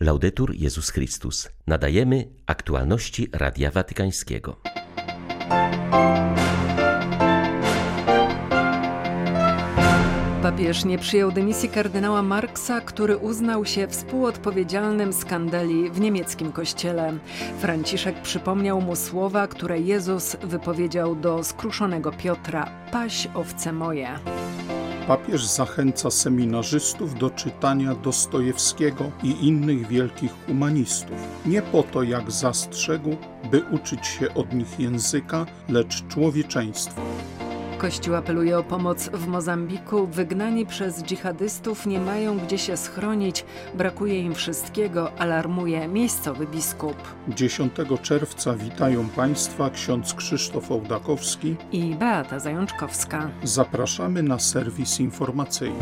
Laudetur Jezus Chrystus. Nadajemy aktualności Radia Watykańskiego. Papież nie przyjął dymisji kardynała Marksa, który uznał się współodpowiedzialnym skandali w niemieckim kościele. Franciszek przypomniał mu słowa, które Jezus wypowiedział do skruszonego Piotra: Paś owce moje. Papież zachęca seminarzystów do czytania Dostojewskiego i innych wielkich humanistów. Nie po to, jak zastrzegł, by uczyć się od nich języka, lecz człowieczeństwa. Kościół apeluje o pomoc w Mozambiku. Wygnani przez dżihadystów nie mają gdzie się schronić, brakuje im wszystkiego, alarmuje miejscowy biskup. 10 czerwca witają Państwa ksiądz Krzysztof Ołdakowski i Beata Zajączkowska. Zapraszamy na serwis informacyjny.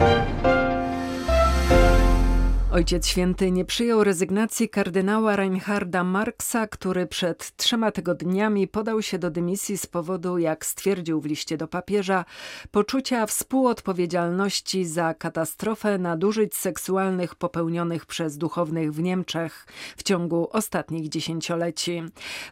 Ojciec Święty nie przyjął rezygnacji kardynała Reinharda Marksa, który przed trzema tygodniami podał się do dymisji z powodu, jak stwierdził w liście do papieża, poczucia współodpowiedzialności za katastrofę nadużyć seksualnych popełnionych przez duchownych w Niemczech w ciągu ostatnich dziesięcioleci.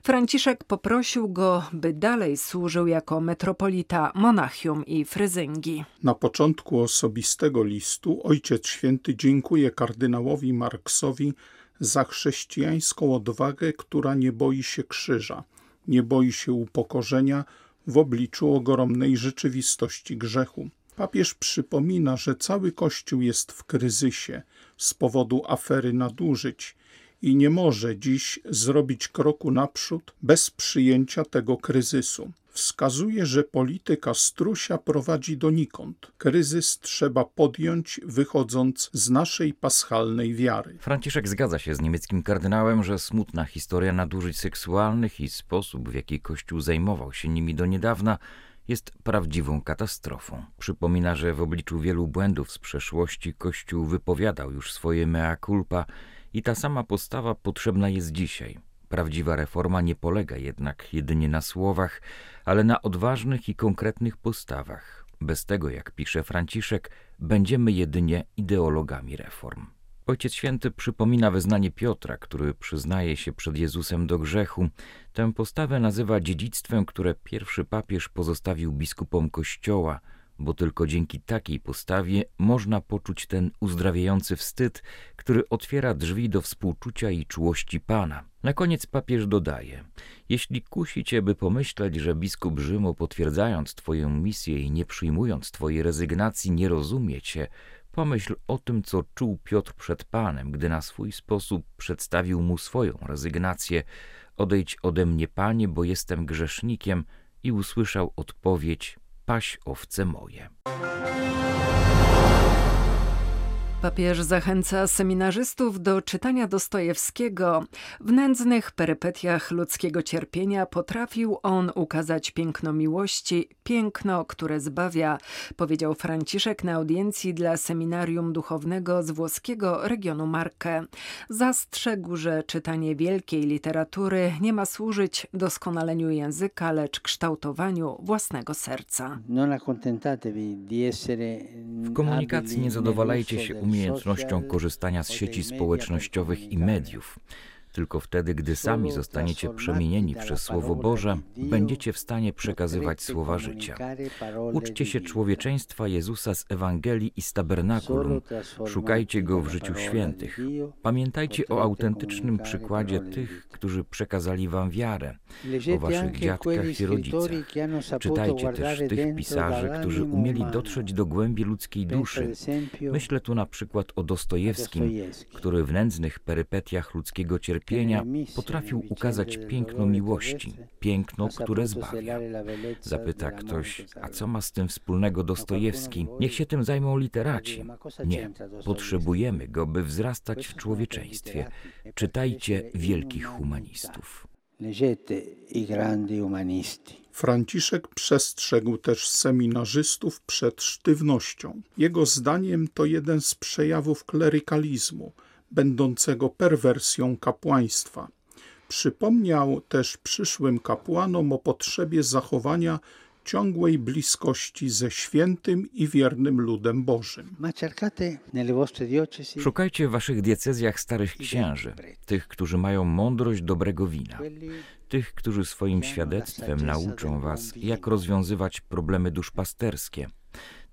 Franciszek poprosił go, by dalej służył jako metropolita Monachium i Fryzyngi. Na początku osobistego listu Ojciec Święty dziękuje kardynałowi kardynałowi Marksowi za chrześcijańską odwagę, która nie boi się krzyża, nie boi się upokorzenia w obliczu ogromnej rzeczywistości grzechu. Papież przypomina, że cały Kościół jest w kryzysie z powodu afery nadużyć i nie może dziś zrobić kroku naprzód bez przyjęcia tego kryzysu wskazuje, że polityka strusia prowadzi donikąd. Kryzys trzeba podjąć, wychodząc z naszej paschalnej wiary. Franciszek zgadza się z niemieckim kardynałem, że smutna historia nadużyć seksualnych i sposób, w jaki Kościół zajmował się nimi do niedawna, jest prawdziwą katastrofą. Przypomina, że w obliczu wielu błędów z przeszłości Kościół wypowiadał już swoje mea culpa i ta sama postawa potrzebna jest dzisiaj. Prawdziwa reforma nie polega jednak jedynie na słowach, ale na odważnych i konkretnych postawach. Bez tego, jak pisze Franciszek, będziemy jedynie ideologami reform. Ojciec Święty przypomina wyznanie Piotra, który przyznaje się przed Jezusem do grzechu. Tę postawę nazywa dziedzictwem, które pierwszy papież pozostawił biskupom Kościoła – bo tylko dzięki takiej postawie można poczuć ten uzdrawiający wstyd, który otwiera drzwi do współczucia i czułości Pana. Na koniec papież dodaje: Jeśli kusi cię, by pomyśleć, że biskup Rzymu, potwierdzając Twoją misję i nie przyjmując Twojej rezygnacji, nie rozumie cię, pomyśl o tym, co czuł Piotr przed Panem, gdy na swój sposób przedstawił mu swoją rezygnację. Odejdź ode mnie, Panie, bo jestem grzesznikiem, i usłyszał odpowiedź: paś owce moje. Papież zachęca seminarzystów do czytania Dostojewskiego. W nędznych perypetiach ludzkiego cierpienia potrafił on ukazać piękno miłości, piękno, które zbawia, powiedział Franciszek na audiencji dla seminarium duchownego z włoskiego regionu Marke. Zastrzegł, że czytanie wielkiej literatury nie ma służyć doskonaleniu języka, lecz kształtowaniu własnego serca. W komunikacji nie zadowalajcie się umiejętnością korzystania z sieci społecznościowych i mediów. Tylko wtedy, gdy sami zostaniecie przemienieni przez Słowo Boże, będziecie w stanie przekazywać słowa życia. Uczcie się człowieczeństwa Jezusa z Ewangelii i z tabernakulum. Szukajcie Go w życiu świętych. Pamiętajcie o autentycznym przykładzie tych, którzy przekazali wam wiarę, o waszych dziadkach i rodzicach. Czytajcie też tych pisarzy, którzy umieli dotrzeć do głębi ludzkiej duszy. Myślę tu na przykład o Dostojewskim, który w nędznych perypetiach ludzkiego cierpienia cierpienia potrafił ukazać piękno miłości, piękno, które zbawia. Zapyta ktoś, a co ma z tym wspólnego Dostojewski? Niech się tym zajmą literaci. Nie, potrzebujemy go, by wzrastać w człowieczeństwie. Czytajcie wielkich humanistów. Franciszek przestrzegł też seminarzystów przed sztywnością. Jego zdaniem to jeden z przejawów klerykalizmu – będącego perwersją kapłaństwa. Przypomniał też przyszłym kapłanom o potrzebie zachowania ciągłej bliskości ze świętym i wiernym ludem Bożym. Szukajcie w waszych diecezjach starych księży, tych, którzy mają mądrość dobrego wina, tych, którzy swoim świadectwem nauczą was, jak rozwiązywać problemy duszpasterskie,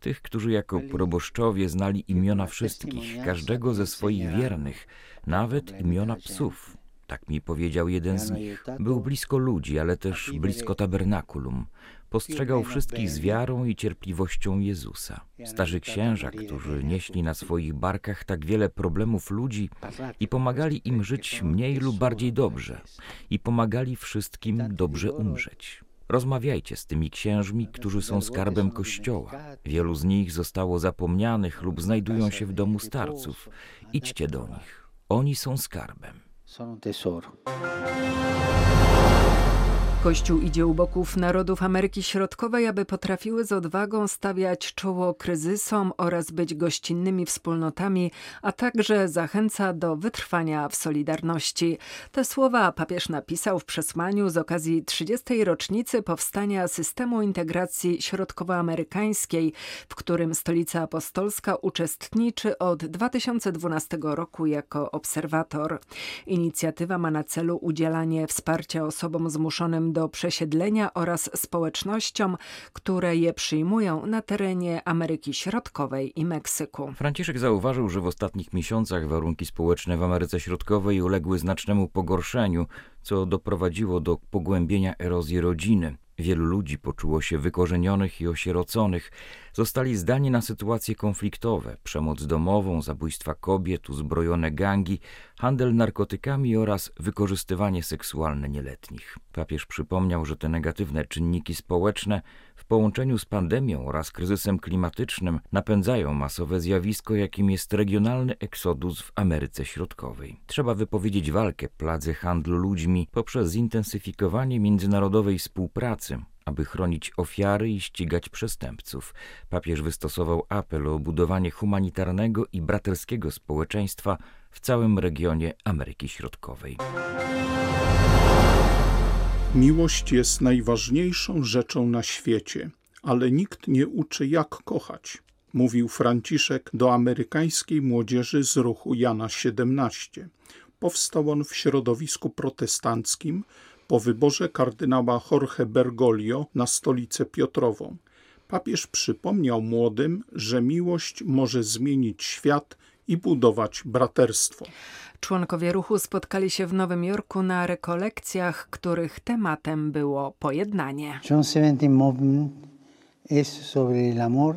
tych, którzy jako proboszczowie znali imiona wszystkich, każdego ze swoich wiernych, nawet imiona psów. Tak mi powiedział jeden z nich. Był blisko ludzi, ale też blisko tabernakulum. Postrzegał wszystkich z wiarą i cierpliwością Jezusa. Starzy księża, którzy nieśli na swoich barkach tak wiele problemów ludzi i pomagali im żyć mniej lub bardziej dobrze, i pomagali wszystkim dobrze umrzeć. Rozmawiajcie z tymi księżmi, którzy są skarbem Kościoła. Wielu z nich zostało zapomnianych lub znajdują się w domu starców. Idźcie do nich. Oni są skarbem. Sono tesoro. Kościół idzie u boków narodów Ameryki Środkowej, aby potrafiły z odwagą stawiać czoło kryzysom oraz być gościnnymi wspólnotami, a także zachęca do wytrwania w solidarności. Te słowa papież napisał w przesłaniu z okazji 30. rocznicy powstania systemu integracji środkowoamerykańskiej, w którym Stolica Apostolska uczestniczy od 2012 roku jako obserwator. Inicjatywa ma na celu udzielanie wsparcia osobom zmuszonym do przesiedlenia oraz społecznościom, które je przyjmują na terenie Ameryki Środkowej i Meksyku. Franciszek zauważył, że w ostatnich miesiącach warunki społeczne w Ameryce Środkowej uległy znacznemu pogorszeniu, co doprowadziło do pogłębienia erozji rodziny. Wielu ludzi poczuło się wykorzenionych i osieroconych, zostali zdani na sytuacje konfliktowe, przemoc domową, zabójstwa kobiet, uzbrojone gangi, handel narkotykami oraz wykorzystywanie seksualne nieletnich. Papież przypomniał, że te negatywne czynniki społeczne połączeniu z pandemią oraz kryzysem klimatycznym napędzają masowe zjawisko, jakim jest regionalny eksodus w Ameryce Środkowej. Trzeba wypowiedzieć walkę pladze handlu ludźmi poprzez zintensyfikowanie międzynarodowej współpracy, aby chronić ofiary i ścigać przestępców. Papież wystosował apel o budowanie humanitarnego i braterskiego społeczeństwa w całym regionie Ameryki Środkowej. Miłość jest najważniejszą rzeczą na świecie, ale nikt nie uczy jak kochać, mówił Franciszek do amerykańskiej młodzieży z ruchu Jana 17. Powstał on w środowisku protestanckim po wyborze kardynała Jorge Bergoglio na stolicę Piotrową. Papież przypomniał młodym, że miłość może zmienić świat i budować braterstwo. Członkowie ruchu spotkali się w Nowym Jorku na rekolekcjach, których tematem było pojednanie. John 17 Movement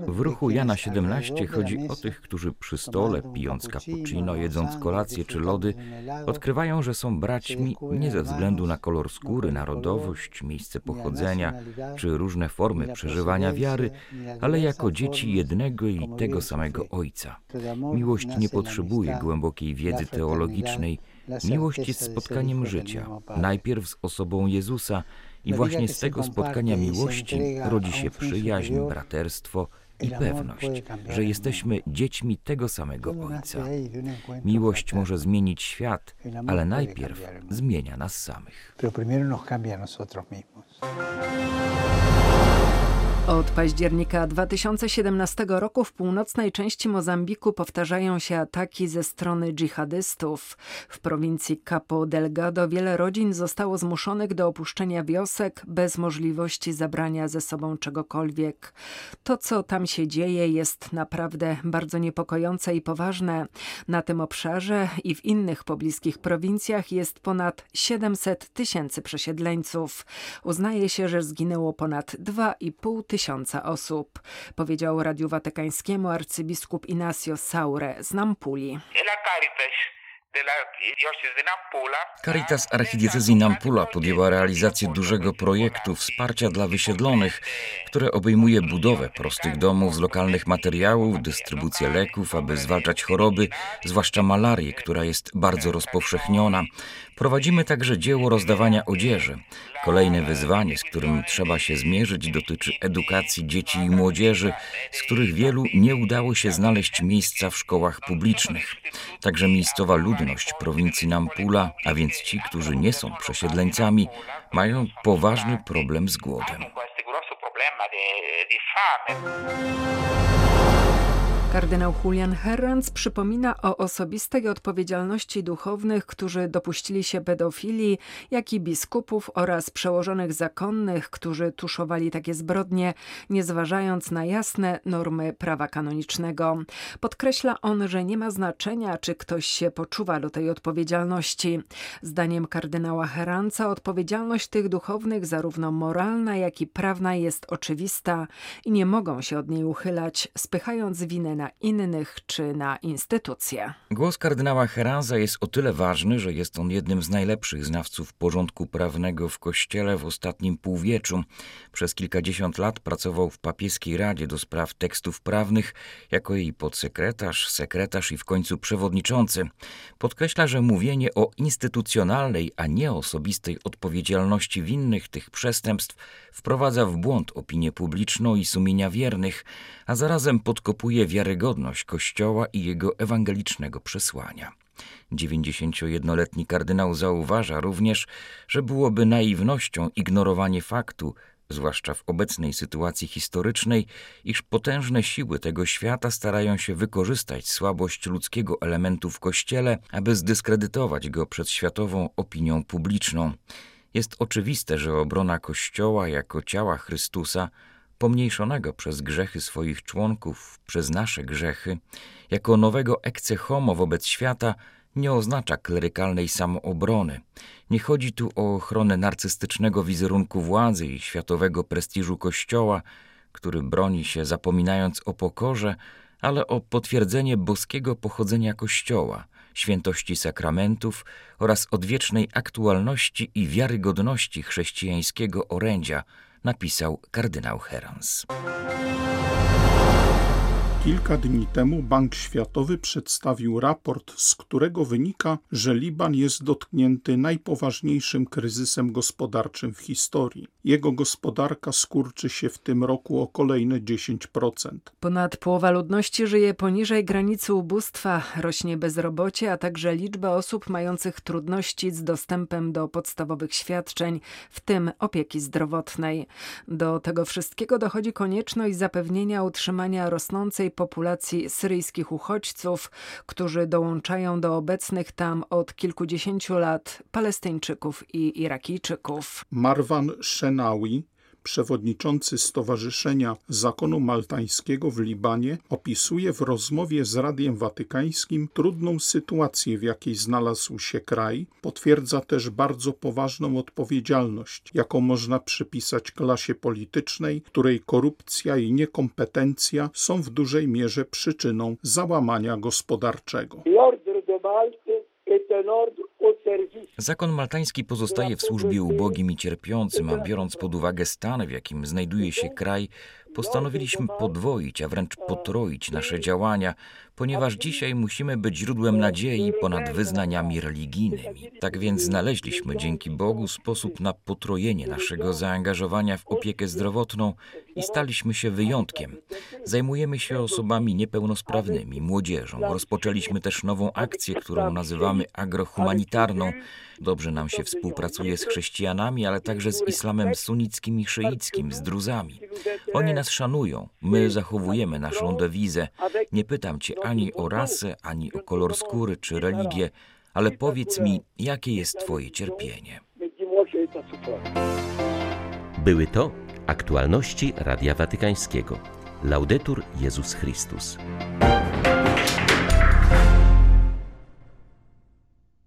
w ruchu Jana 17 chodzi o tych, którzy przy stole, pijąc cappuccino, jedząc kolację czy lody, odkrywają, że są braćmi nie ze względu na kolor skóry, narodowość, miejsce pochodzenia czy różne formy przeżywania wiary, ale jako dzieci jednego i tego samego Ojca. Miłość nie potrzebuje głębokiej wiedzy teologicznej, miłość jest spotkaniem życia, najpierw z osobą Jezusa, i właśnie z tego spotkania miłości rodzi się przyjaźń, braterstwo i pewność, że jesteśmy dziećmi tego samego Ojca. Miłość może zmienić świat, ale najpierw zmienia nas samych. Od października 2017 roku w północnej części Mozambiku powtarzają się ataki ze strony dżihadystów. W prowincji Capo Delgado wiele rodzin zostało zmuszonych do opuszczenia wiosek bez możliwości zabrania ze sobą czegokolwiek. To, co tam się dzieje, jest naprawdę bardzo niepokojące i poważne. Na tym obszarze i w innych pobliskich prowincjach jest ponad 700 tysięcy przesiedleńców. Uznaje się, że zginęło ponad 2,5 tysiąca tysiąca osób, powiedział Radiu Watykańskiemu arcybiskup Inacio Saure z Nampuli. Caritas Archidiecezji Nampula podjęła realizację dużego projektu wsparcia dla wysiedlonych, które obejmuje budowę prostych domów z lokalnych materiałów, dystrybucję leków, aby zwalczać choroby, zwłaszcza malarię, która jest bardzo rozpowszechniona. Prowadzimy także dzieło rozdawania odzieży. Kolejne wyzwanie, z którym trzeba się zmierzyć, dotyczy edukacji dzieci i młodzieży, z których wielu nie udało się znaleźć miejsca w szkołach publicznych. Także miejscowa ludność prowincji Nampula, a więc ci, którzy nie są przesiedleńcami, mają poważny problem z głodem. Kardynał Julian Herranz przypomina o osobistej odpowiedzialności duchownych, którzy dopuścili się pedofilii, jak i biskupów oraz przełożonych zakonnych, którzy tuszowali takie zbrodnie, nie zważając na jasne normy prawa kanonicznego. Podkreśla on, że nie ma znaczenia, czy ktoś się poczuwa do tej odpowiedzialności. Zdaniem kardynała Herranza odpowiedzialność tych duchownych, zarówno moralna, jak i prawna, jest oczywista i nie mogą się od niej uchylać, spychając winę na na innych czy na instytucje. Głos kardynała Heranza jest o tyle ważny, że jest on jednym z najlepszych znawców porządku prawnego w Kościele w ostatnim półwieczu. Przez kilkadziesiąt lat pracował w papieskiej Radzie do spraw tekstów prawnych jako jej podsekretarz, sekretarz i w końcu przewodniczący. Podkreśla, że mówienie o instytucjonalnej, a nie osobistej odpowiedzialności winnych tych przestępstw wprowadza w błąd opinię publiczną i sumienia wiernych, a zarazem podkopuje wiarygodność Kościoła i jego ewangelicznego przesłania. 91-letni kardynał zauważa również, że byłoby naiwnością ignorowanie faktu, zwłaszcza w obecnej sytuacji historycznej, iż potężne siły tego świata starają się wykorzystać słabość ludzkiego elementu w Kościele, aby zdyskredytować go przed światową opinią publiczną. Jest oczywiste, że obrona Kościoła jako ciała Chrystusa pomniejszonego przez grzechy swoich członków, przez nasze grzechy, jako nowego ecce homo wobec świata, nie oznacza klerykalnej samoobrony. Nie chodzi tu o ochronę narcystycznego wizerunku władzy i światowego prestiżu Kościoła, który broni się zapominając o pokorze, ale o potwierdzenie boskiego pochodzenia Kościoła, świętości sakramentów oraz odwiecznej aktualności i wiarygodności chrześcijańskiego orędzia – napisał kardynał Herans. Kilka dni temu Bank Światowy przedstawił raport, z którego wynika, że Liban jest dotknięty najpoważniejszym kryzysem gospodarczym w historii. Jego gospodarka skurczy się w tym roku o kolejne 10%. Ponad połowa ludności żyje poniżej granicy ubóstwa, rośnie bezrobocie, a także liczba osób mających trudności z dostępem do podstawowych świadczeń, w tym opieki zdrowotnej. Do tego wszystkiego dochodzi konieczność zapewnienia utrzymania rosnącej populacji syryjskich uchodźców, którzy dołączają do obecnych tam od kilkudziesięciu lat Palestyńczyków i Irakijczyków. Marwan Shenawi przewodniczący Stowarzyszenia Zakonu Maltańskiego w Libanie, opisuje w rozmowie z Radiem Watykańskim trudną sytuację, w jakiej znalazł się kraj. Potwierdza też bardzo poważną odpowiedzialność, jaką można przypisać klasie politycznej, której korupcja i niekompetencja są w dużej mierze przyczyną załamania gospodarczego. Zakon maltański pozostaje w służbie ubogim i cierpiącym, a biorąc pod uwagę stan, w jakim znajduje się kraj, postanowiliśmy podwoić, a wręcz potroić nasze działania, ponieważ dzisiaj musimy być źródłem nadziei ponad wyznaniami religijnymi. Tak więc znaleźliśmy dzięki Bogu sposób na potrojenie naszego zaangażowania w opiekę zdrowotną i staliśmy się wyjątkiem. Zajmujemy się osobami niepełnosprawnymi, młodzieżą. Rozpoczęliśmy też nową akcję, którą nazywamy agrohumanitarną. Dobrze nam się współpracuje z chrześcijanami, ale także z islamem sunnickim i szyickim, z druzami. Oni nas szanują, my zachowujemy naszą dewizę. Nie pytam cię ani o rasę, ani o kolor skóry czy religię, ale powiedz mi, jakie jest twoje cierpienie. Były to aktualności Radia Watykańskiego. Laudetur Jezus Chrystus.